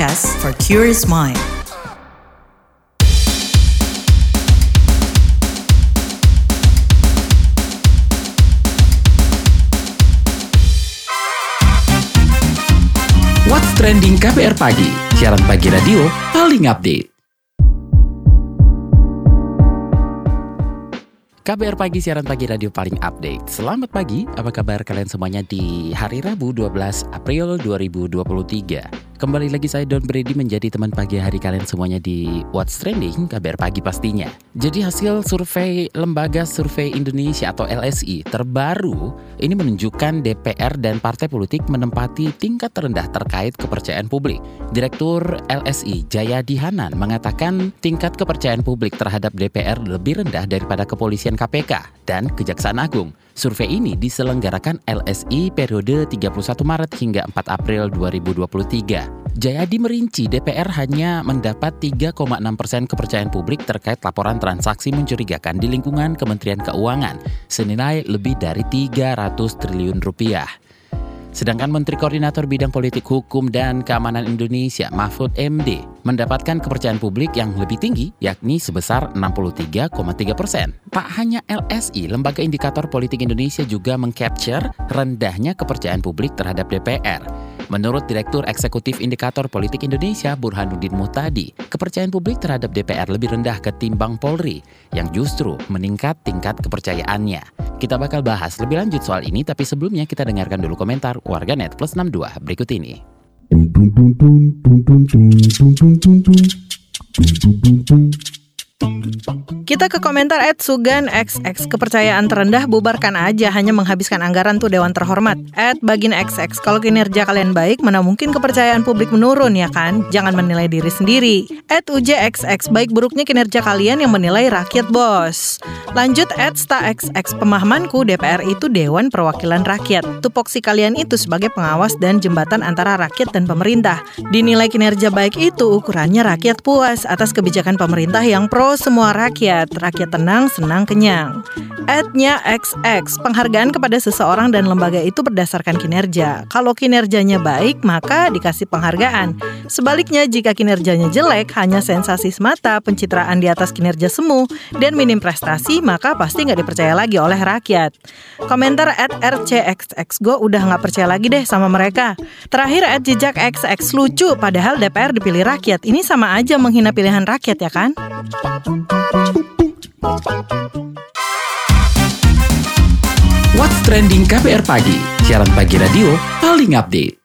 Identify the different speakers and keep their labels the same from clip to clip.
Speaker 1: podcast for curious mind.
Speaker 2: What's Trending KBR Pagi, siaran pagi radio paling update. KBR Pagi, siaran pagi radio paling update. Selamat pagi, apa kabar kalian semuanya di hari Rabu 12 April 2023. Kembali lagi saya Don Brady menjadi teman pagi hari kalian semuanya di What's Trending, KBR Pagi pastinya. Jadi hasil survei Lembaga Survei Indonesia atau LSI terbaru ini menunjukkan DPR dan partai politik menempati tingkat terendah terkait kepercayaan publik. Direktur LSI Jayadi Hanan mengatakan tingkat kepercayaan publik terhadap DPR lebih rendah daripada kepolisian KPK dan Kejaksaan Agung. Survei ini diselenggarakan LSI periode 31 Maret hingga 4 April 2023. Jayadi merinci DPR hanya mendapat 3,6 persen kepercayaan publik terkait laporan transaksi mencurigakan di lingkungan Kementerian Keuangan senilai lebih dari 300 triliun rupiah. Sedangkan Menteri Koordinator Bidang Politik Hukum dan Keamanan Indonesia Mahfud MD mendapatkan kepercayaan publik yang lebih tinggi yakni sebesar 63,3 persen. Tak hanya LSI, Lembaga Indikator Politik Indonesia juga mengcapture rendahnya kepercayaan publik terhadap DPR. Menurut Direktur Eksekutif Indikator Politik Indonesia Burhanuddin Muhtadi, kepercayaan publik terhadap DPR lebih rendah ketimbang Polri yang justru meningkat tingkat kepercayaannya. Kita bakal bahas lebih lanjut soal ini, tapi sebelumnya kita dengarkan dulu komentar warganet plus 62 berikut ini.
Speaker 3: Kita ke komentar at Sugan XX Kepercayaan terendah bubarkan aja Hanya menghabiskan anggaran tuh Dewan Terhormat. At Bagin XX Kalau kinerja kalian baik Mana mungkin kepercayaan publik menurun ya kan? Jangan menilai diri sendiri. At UJXX Baik buruknya kinerja kalian yang menilai rakyat bos. Lanjut at XX Pemahamanku DPR itu Dewan Perwakilan Rakyat. Tupoksi kalian itu sebagai pengawas dan jembatan antara rakyat dan pemerintah. Dinilai kinerja baik itu ukurannya rakyat puas Atas kebijakan pemerintah yang pro semua rakyat, rakyat tenang, senang, kenyang. Adnya XX, penghargaan kepada seseorang dan lembaga itu berdasarkan kinerja. Kalau kinerjanya baik, maka dikasih penghargaan. Sebaliknya, jika kinerjanya jelek, hanya sensasi semata, pencitraan di atas kinerja semu, dan minim prestasi, maka pasti nggak dipercaya lagi oleh rakyat. Komentar at RCXX, udah nggak percaya lagi deh sama mereka. Terakhir at jejak XX, lucu, padahal DPR dipilih rakyat. Ini sama aja menghina pilihan rakyat ya kan?
Speaker 2: What's Trending KBR Pagi, siaran pagi radio paling update.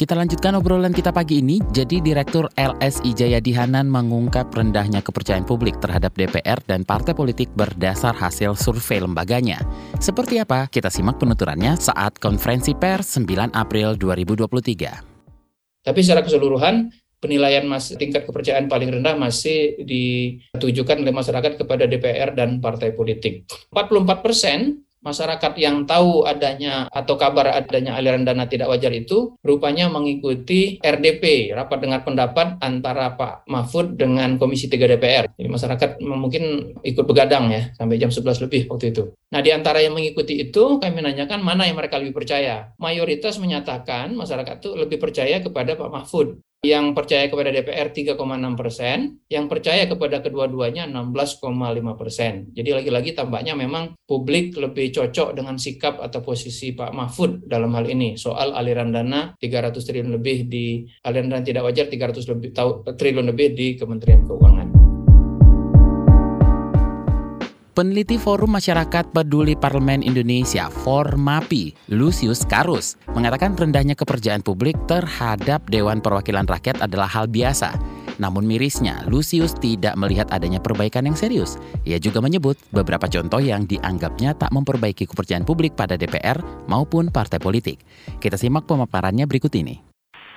Speaker 2: Kita lanjutkan obrolan kita pagi ini. Jadi Direktur LSI Jayadi Hanan mengungkap rendahnya kepercayaan publik terhadap DPR dan partai politik berdasar hasil survei lembaganya. Seperti apa? Kita simak penuturannya saat konferensi pers 9 April 2023.
Speaker 4: Tapi secara keseluruhan penilaian mas, tingkat kepercayaan paling rendah masih ditujukan oleh masyarakat kepada DPR dan partai politik. 44 persen masyarakat yang tahu adanya atau kabar adanya aliran dana tidak wajar itu rupanya mengikuti RDP, rapat dengar pendapat antara Pak Mahfud dengan Komisi 3 DPR. Jadi masyarakat mungkin ikut begadang ya sampai jam 11 lebih waktu itu. Nah, di antara yang mengikuti itu kami menanyakan mana yang mereka lebih percaya. Mayoritas menyatakan masyarakat itu lebih percaya kepada Pak Mahfud yang percaya kepada DPR 3,6 persen, yang percaya kepada kedua-duanya 16,5 persen. Jadi lagi-lagi tampaknya memang publik lebih cocok dengan sikap atau posisi Pak Mahfud dalam hal ini soal aliran dana 300 triliun lebih di aliran dana tidak wajar 300 lebih triliun lebih di Kementerian Keuangan.
Speaker 2: Peneliti Forum Masyarakat Peduli Parlemen Indonesia, Formapi, Lucius Karus, mengatakan rendahnya kepercayaan publik terhadap Dewan Perwakilan Rakyat adalah hal biasa. Namun mirisnya, Lucius tidak melihat adanya perbaikan yang serius. Ia juga menyebut beberapa contoh yang dianggapnya tak memperbaiki kepercayaan publik pada DPR maupun partai politik. Kita simak pemaparannya berikut ini.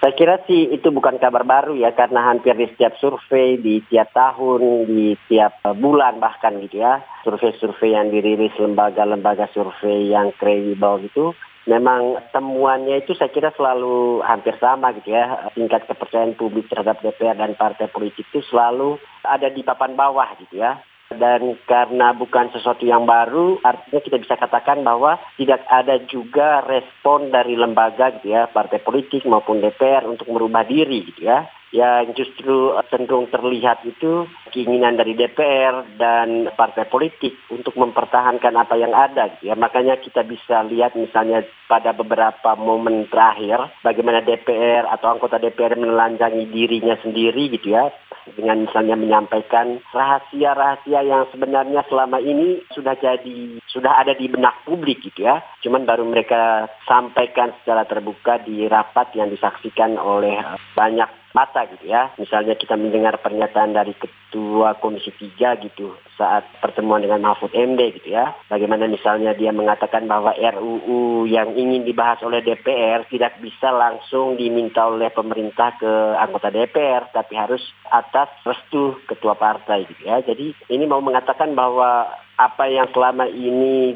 Speaker 5: Saya kira sih itu bukan kabar baru ya karena hampir di setiap survei, di tiap tahun, di tiap bulan bahkan gitu ya. Survei-survei yang dirilis lembaga-lembaga survei yang kredibel gitu. Memang temuannya itu saya kira selalu hampir sama gitu ya. Tingkat kepercayaan publik terhadap DPR dan partai politik itu selalu ada di papan bawah gitu ya. Dan karena bukan sesuatu yang baru artinya kita bisa katakan bahwa tidak ada juga respon dari lembaga gitu ya partai politik maupun DPR untuk merubah diri gitu ya yang justru cenderung terlihat itu keinginan dari DPR dan partai politik untuk mempertahankan apa yang ada. Ya makanya kita bisa lihat misalnya pada beberapa momen terakhir bagaimana DPR atau anggota DPR menelanjangi dirinya sendiri gitu ya dengan misalnya menyampaikan rahasia-rahasia yang sebenarnya selama ini sudah jadi sudah ada di benak publik gitu ya. Cuman baru mereka sampaikan secara terbuka di rapat yang disaksikan oleh banyak mata gitu ya. Misalnya kita mendengar pernyataan dari Ketua Komisi 3 gitu saat pertemuan dengan Mahfud MD gitu ya. Bagaimana misalnya dia mengatakan bahwa RUU yang ingin dibahas oleh DPR tidak bisa langsung diminta oleh pemerintah ke anggota DPR tapi harus atas restu ketua partai gitu ya. Jadi ini mau mengatakan bahwa apa yang selama ini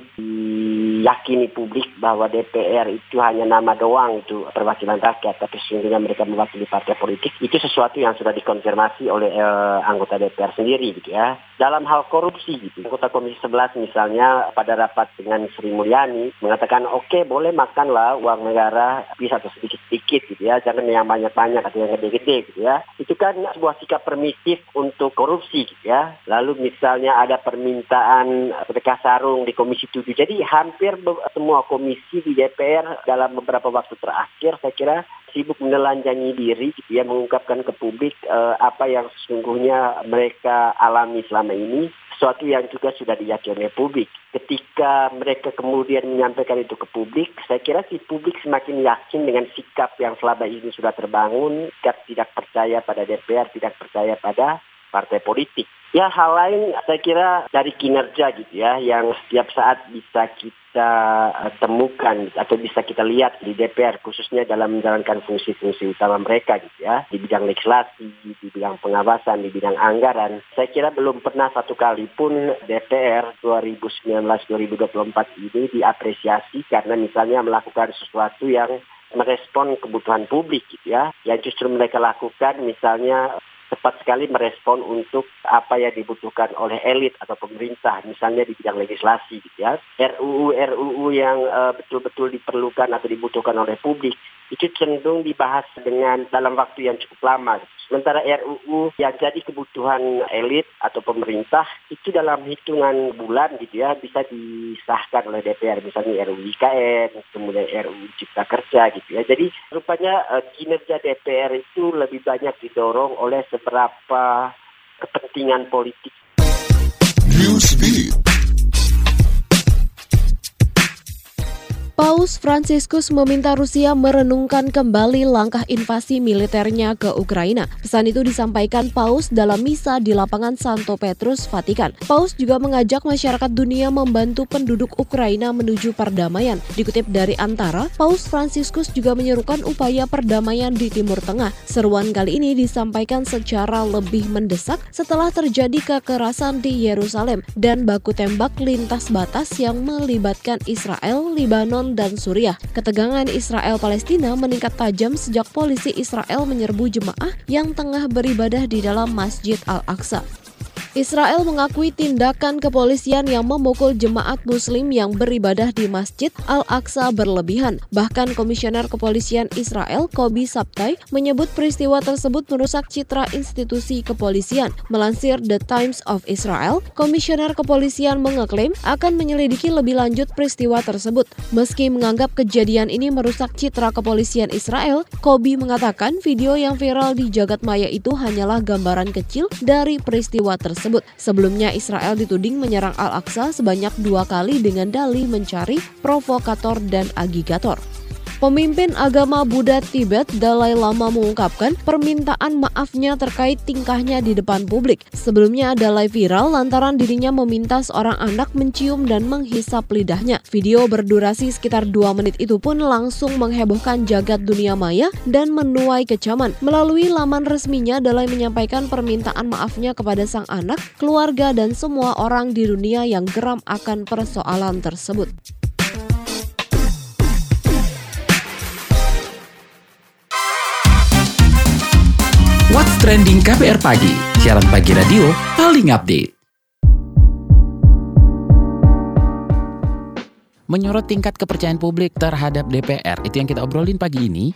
Speaker 5: diyakini publik bahwa DPR itu hanya nama doang itu perwakilan rakyat tapi sesungguhnya mereka mewakili partai politik itu sesuatu yang sudah dikonfirmasi oleh eh, anggota DPR sendiri gitu ya. Dalam hal korupsi gitu anggota Komisi 11 misalnya pada rapat dengan Sri Mulyani mengatakan oke okay, boleh makanlah uang negara bisa atau sedikit-sedikit gitu ya jangan yang banyak-banyak atau yang gede-gede gitu ya. Itu kan sebuah sikap permisif untuk korupsi gitu ya. Lalu misalnya ada permintaan PK Sarung di Komisi 7. Jadi hampir semua komisi di DPR dalam beberapa waktu terakhir saya kira sibuk menelanjangi diri gitu ya mengungkapkan ke publik uh, apa yang sesungguhnya mereka alami selama ini sesuatu yang juga sudah diyakini publik. Ketika mereka kemudian menyampaikan itu ke publik, saya kira si publik semakin yakin dengan sikap yang selama ini sudah terbangun, sikap tidak percaya pada DPR, tidak percaya pada partai politik. Ya hal lain saya kira dari kinerja gitu ya yang setiap saat bisa kita uh, temukan atau bisa kita lihat di DPR khususnya dalam menjalankan fungsi-fungsi utama mereka gitu ya di bidang legislasi, di bidang pengawasan, di bidang anggaran. Saya kira belum pernah satu kali pun DPR 2019-2024 ini diapresiasi karena misalnya melakukan sesuatu yang merespon kebutuhan publik gitu ya. Yang justru mereka lakukan misalnya cepat sekali merespon untuk apa yang dibutuhkan oleh elit atau pemerintah, misalnya di bidang legislasi, gitu ya. RUU RUU yang uh, betul-betul diperlukan atau dibutuhkan oleh publik itu cenderung dibahas dengan dalam waktu yang cukup lama. Sementara RUU yang jadi kebutuhan elit atau pemerintah itu dalam hitungan bulan gitu ya bisa disahkan oleh DPR misalnya RUU IKN, kemudian RUU Cipta Kerja gitu ya. Jadi rupanya uh, kinerja DPR itu lebih banyak didorong oleh seberapa kepentingan politik. Newsbeat.
Speaker 1: Paus Fransiskus meminta Rusia merenungkan kembali langkah invasi militernya ke Ukraina. Pesan itu disampaikan Paus dalam misa di lapangan Santo Petrus, Vatikan. Paus juga mengajak masyarakat dunia membantu penduduk Ukraina menuju perdamaian. Dikutip dari Antara, Paus Fransiskus juga menyerukan upaya perdamaian di Timur Tengah. Seruan kali ini disampaikan secara lebih mendesak setelah terjadi kekerasan di Yerusalem dan baku tembak lintas batas yang melibatkan Israel, Libanon, dan Suriah. Ketegangan Israel-Palestina meningkat tajam sejak polisi Israel menyerbu jemaah yang tengah beribadah di dalam Masjid Al-Aqsa. Israel mengakui tindakan kepolisian yang memukul jemaat muslim yang beribadah di Masjid Al-Aqsa berlebihan. Bahkan Komisioner Kepolisian Israel, Kobi Sabtai, menyebut peristiwa tersebut merusak citra institusi kepolisian. Melansir The Times of Israel, Komisioner Kepolisian mengeklaim akan menyelidiki lebih lanjut peristiwa tersebut. Meski menganggap kejadian ini merusak citra kepolisian Israel, Kobi mengatakan video yang viral di jagat maya itu hanyalah gambaran kecil dari peristiwa tersebut tersebut. Sebelumnya Israel dituding menyerang Al-Aqsa sebanyak dua kali dengan dalih mencari provokator dan agigator. Pemimpin agama Buddha Tibet Dalai Lama mengungkapkan permintaan maafnya terkait tingkahnya di depan publik. Sebelumnya Dalai viral lantaran dirinya meminta seorang anak mencium dan menghisap lidahnya. Video berdurasi sekitar 2 menit itu pun langsung menghebohkan jagat dunia maya dan menuai kecaman. Melalui laman resminya Dalai menyampaikan permintaan maafnya kepada sang anak, keluarga dan semua orang di dunia yang geram akan persoalan tersebut.
Speaker 2: trending KPR Pagi, siaran pagi radio paling update. Menyorot tingkat kepercayaan publik terhadap DPR, itu yang kita obrolin pagi ini.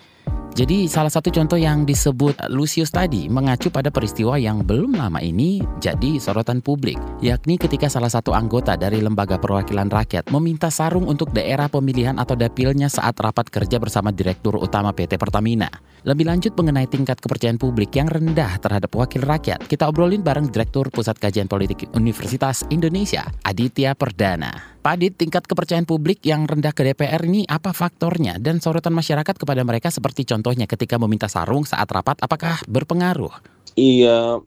Speaker 2: Jadi salah satu contoh yang disebut Lucius tadi mengacu pada peristiwa yang belum lama ini jadi sorotan publik, yakni ketika salah satu anggota dari Lembaga Perwakilan Rakyat meminta sarung untuk daerah pemilihan atau dapilnya saat rapat kerja bersama Direktur Utama PT Pertamina. Lebih lanjut mengenai tingkat kepercayaan publik yang rendah terhadap wakil rakyat, kita obrolin bareng Direktur Pusat Kajian Politik Universitas Indonesia, Aditya Perdana. Pak Adit, tingkat kepercayaan publik yang rendah ke DPR ini apa faktornya dan sorotan masyarakat kepada mereka seperti contohnya ketika meminta sarung saat rapat apakah berpengaruh?
Speaker 6: Iya,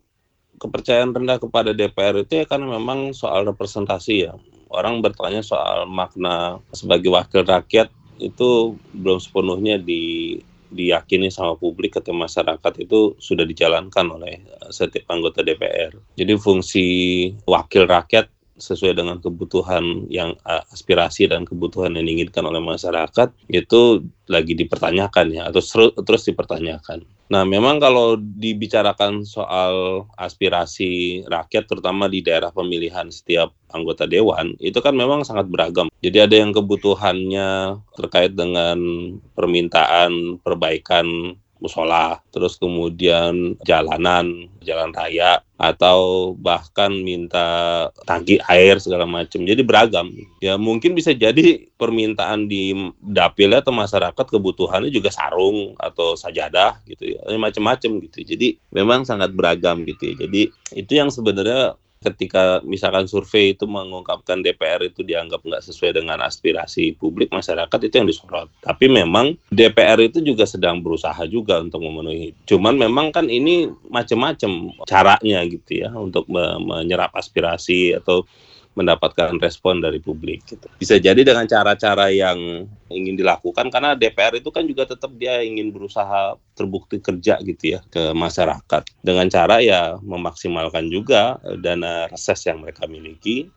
Speaker 6: kepercayaan rendah kepada DPR itu ya karena memang soal representasi ya. Orang bertanya soal makna sebagai wakil rakyat itu belum sepenuhnya di diyakini sama publik atau masyarakat itu sudah dijalankan oleh setiap anggota DPR. Jadi fungsi wakil rakyat sesuai dengan kebutuhan yang aspirasi dan kebutuhan yang diinginkan oleh masyarakat itu lagi dipertanyakan ya atau terus dipertanyakan. Nah, memang kalau dibicarakan soal aspirasi rakyat terutama di daerah pemilihan setiap anggota dewan itu kan memang sangat beragam. Jadi ada yang kebutuhannya terkait dengan permintaan perbaikan musola, terus kemudian jalanan, jalan raya, atau bahkan minta tangki air segala macam. Jadi beragam. Ya mungkin bisa jadi permintaan di dapil atau masyarakat kebutuhannya juga sarung atau sajadah gitu ya, macam-macam gitu. Jadi memang sangat beragam gitu ya. Jadi itu yang sebenarnya ketika misalkan survei itu mengungkapkan DPR itu dianggap nggak sesuai dengan aspirasi publik masyarakat itu yang disorot. Tapi memang DPR itu juga sedang berusaha juga untuk memenuhi. Cuman memang kan ini macam-macam caranya gitu ya untuk menyerap aspirasi atau mendapatkan respon dari publik. Gitu. Bisa jadi dengan cara-cara yang ingin dilakukan karena DPR itu kan juga tetap dia ingin berusaha terbukti kerja gitu ya ke masyarakat dengan cara ya memaksimalkan juga dana reses yang mereka miliki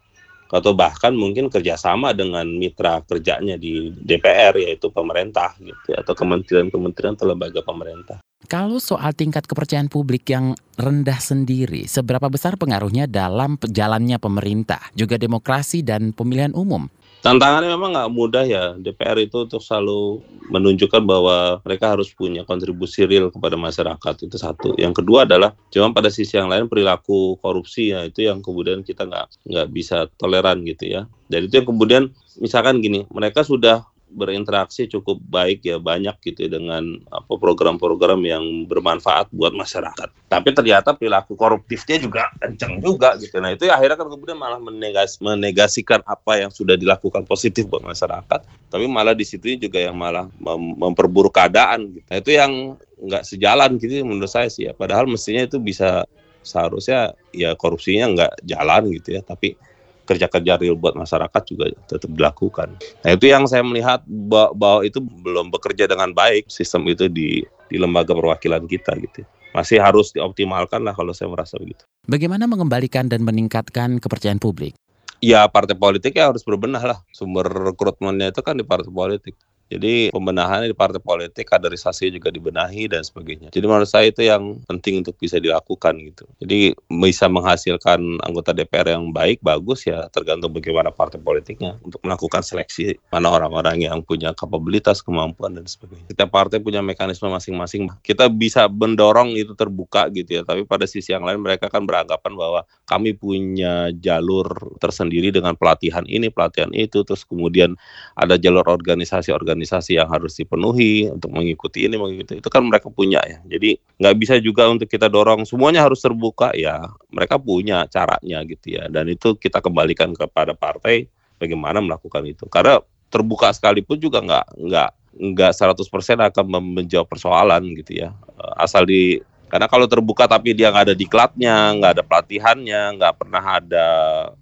Speaker 6: atau bahkan mungkin kerjasama dengan mitra kerjanya di DPR yaitu pemerintah gitu atau kementerian-kementerian atau lembaga pemerintah.
Speaker 2: Kalau soal tingkat kepercayaan publik yang rendah sendiri, seberapa besar pengaruhnya dalam jalannya pemerintah, juga demokrasi dan pemilihan umum?
Speaker 6: Tantangannya memang nggak mudah ya DPR itu untuk selalu menunjukkan bahwa mereka harus punya kontribusi real kepada masyarakat itu satu. Yang kedua adalah cuma pada sisi yang lain perilaku korupsi ya itu yang kemudian kita nggak nggak bisa toleran gitu ya. Dan itu yang kemudian misalkan gini mereka sudah berinteraksi cukup baik ya banyak gitu ya dengan apa program-program yang bermanfaat buat masyarakat. Tapi ternyata perilaku koruptifnya juga kencang juga gitu. Nah itu ya akhirnya kan kemudian malah menegas, menegasikan apa yang sudah dilakukan positif buat masyarakat. Tapi malah di situ juga yang malah mem memperburuk keadaan. Gitu. Nah itu yang nggak sejalan gitu menurut saya sih ya. Padahal mestinya itu bisa seharusnya ya korupsinya nggak jalan gitu ya. Tapi kerja-kerja real buat masyarakat juga tetap dilakukan. Nah itu yang saya melihat bahwa itu belum bekerja dengan baik sistem itu di di lembaga perwakilan kita gitu. Masih harus dioptimalkan lah kalau saya merasa begitu.
Speaker 2: Bagaimana mengembalikan dan meningkatkan kepercayaan publik?
Speaker 6: Ya partai politik ya harus berbenah lah. Sumber rekrutmennya itu kan di partai politik. Jadi pembenahan di partai politik, kaderisasi juga dibenahi dan sebagainya. Jadi menurut saya itu yang penting untuk bisa dilakukan gitu. Jadi bisa menghasilkan anggota DPR yang baik, bagus ya tergantung bagaimana partai politiknya untuk melakukan seleksi mana orang-orang yang punya kapabilitas, kemampuan dan sebagainya. Setiap partai punya mekanisme masing-masing. Kita bisa mendorong itu terbuka gitu ya. Tapi pada sisi yang lain mereka kan beranggapan bahwa kami punya jalur tersendiri dengan pelatihan ini, pelatihan itu, terus kemudian ada jalur organisasi organisasi yang harus dipenuhi untuk mengikuti ini mengikuti itu kan mereka punya ya. Jadi nggak bisa juga untuk kita dorong semuanya harus terbuka ya mereka punya caranya gitu ya. Dan itu kita kembalikan kepada partai bagaimana melakukan itu. Karena terbuka sekalipun juga nggak nggak nggak 100% akan menjawab persoalan gitu ya. Asal di karena kalau terbuka tapi dia nggak ada diklatnya, nggak ada pelatihannya, nggak pernah ada,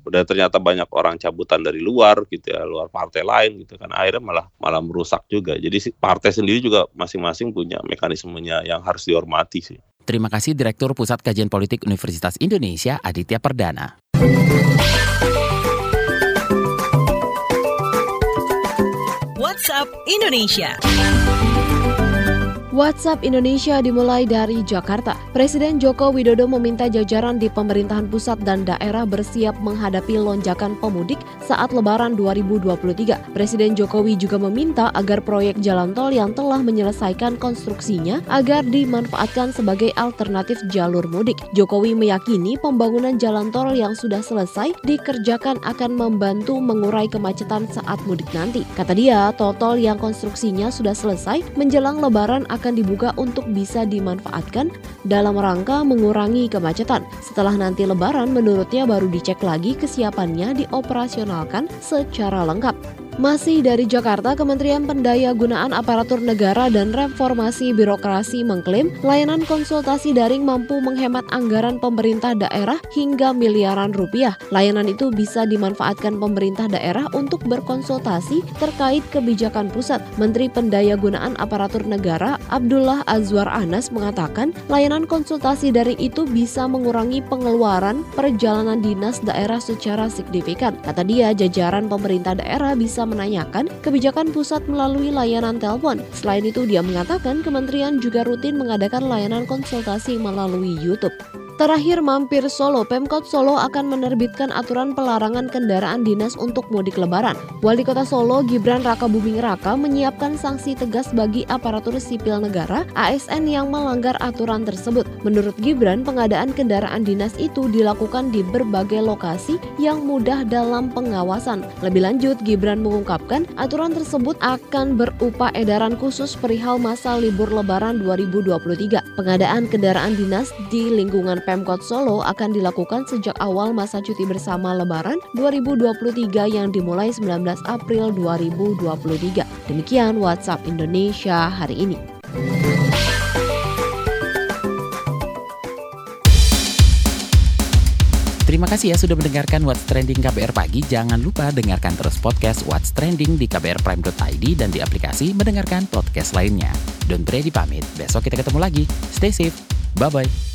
Speaker 6: udah ternyata banyak orang cabutan dari luar gitu ya, luar partai lain gitu kan, akhirnya malah malah merusak juga. Jadi partai sendiri juga masing-masing punya mekanismenya yang harus dihormati sih.
Speaker 2: Terima kasih Direktur Pusat Kajian Politik Universitas Indonesia Aditya Perdana.
Speaker 3: WhatsApp Indonesia.
Speaker 1: WhatsApp Indonesia dimulai dari Jakarta. Presiden Joko Widodo meminta jajaran di pemerintahan pusat dan daerah bersiap menghadapi lonjakan pemudik saat Lebaran 2023. Presiden Jokowi juga meminta agar proyek jalan tol yang telah menyelesaikan konstruksinya agar dimanfaatkan sebagai alternatif jalur mudik. Jokowi meyakini pembangunan jalan tol yang sudah selesai dikerjakan akan membantu mengurai kemacetan saat mudik nanti. Kata dia, tol-tol yang konstruksinya sudah selesai menjelang Lebaran akan akan dibuka untuk bisa dimanfaatkan dalam rangka mengurangi kemacetan. Setelah nanti lebaran menurutnya baru dicek lagi kesiapannya dioperasionalkan secara lengkap. Masih dari Jakarta, Kementerian Pendaya-gunaan Aparatur Negara dan Reformasi Birokrasi mengklaim layanan konsultasi daring mampu menghemat anggaran pemerintah daerah hingga miliaran rupiah. Layanan itu bisa dimanfaatkan pemerintah daerah untuk berkonsultasi terkait kebijakan pusat. Menteri Pendaya-gunaan Aparatur Negara Abdullah Azwar Anas mengatakan layanan konsultasi daring itu bisa mengurangi pengeluaran perjalanan dinas daerah secara signifikan. Kata dia, jajaran pemerintah daerah bisa menanyakan kebijakan pusat melalui layanan telepon. Selain itu, dia mengatakan kementerian juga rutin mengadakan layanan konsultasi melalui YouTube. Terakhir mampir Solo, Pemkot Solo akan menerbitkan aturan pelarangan kendaraan dinas untuk mudik lebaran. Wali Kota Solo Gibran Raka Buming Raka menyiapkan sanksi tegas bagi aparatur sipil negara ASN yang melanggar aturan tersebut. Menurut Gibran, pengadaan kendaraan dinas itu dilakukan di berbagai lokasi yang mudah dalam pengawasan. Lebih lanjut, Gibran mengungkapkan aturan tersebut akan berupa edaran khusus perihal masa libur lebaran 2023. Pengadaan kendaraan dinas di lingkungan Pemkot Solo akan dilakukan sejak awal masa cuti bersama Lebaran 2023 yang dimulai 19 April 2023. Demikian WhatsApp Indonesia hari ini.
Speaker 2: Terima kasih ya sudah mendengarkan What's Trending KBR Pagi. Jangan lupa dengarkan terus podcast What's Trending di kbrprime.id dan di aplikasi mendengarkan podcast lainnya. Don't ready pamit. Besok kita ketemu lagi. Stay safe. Bye-bye.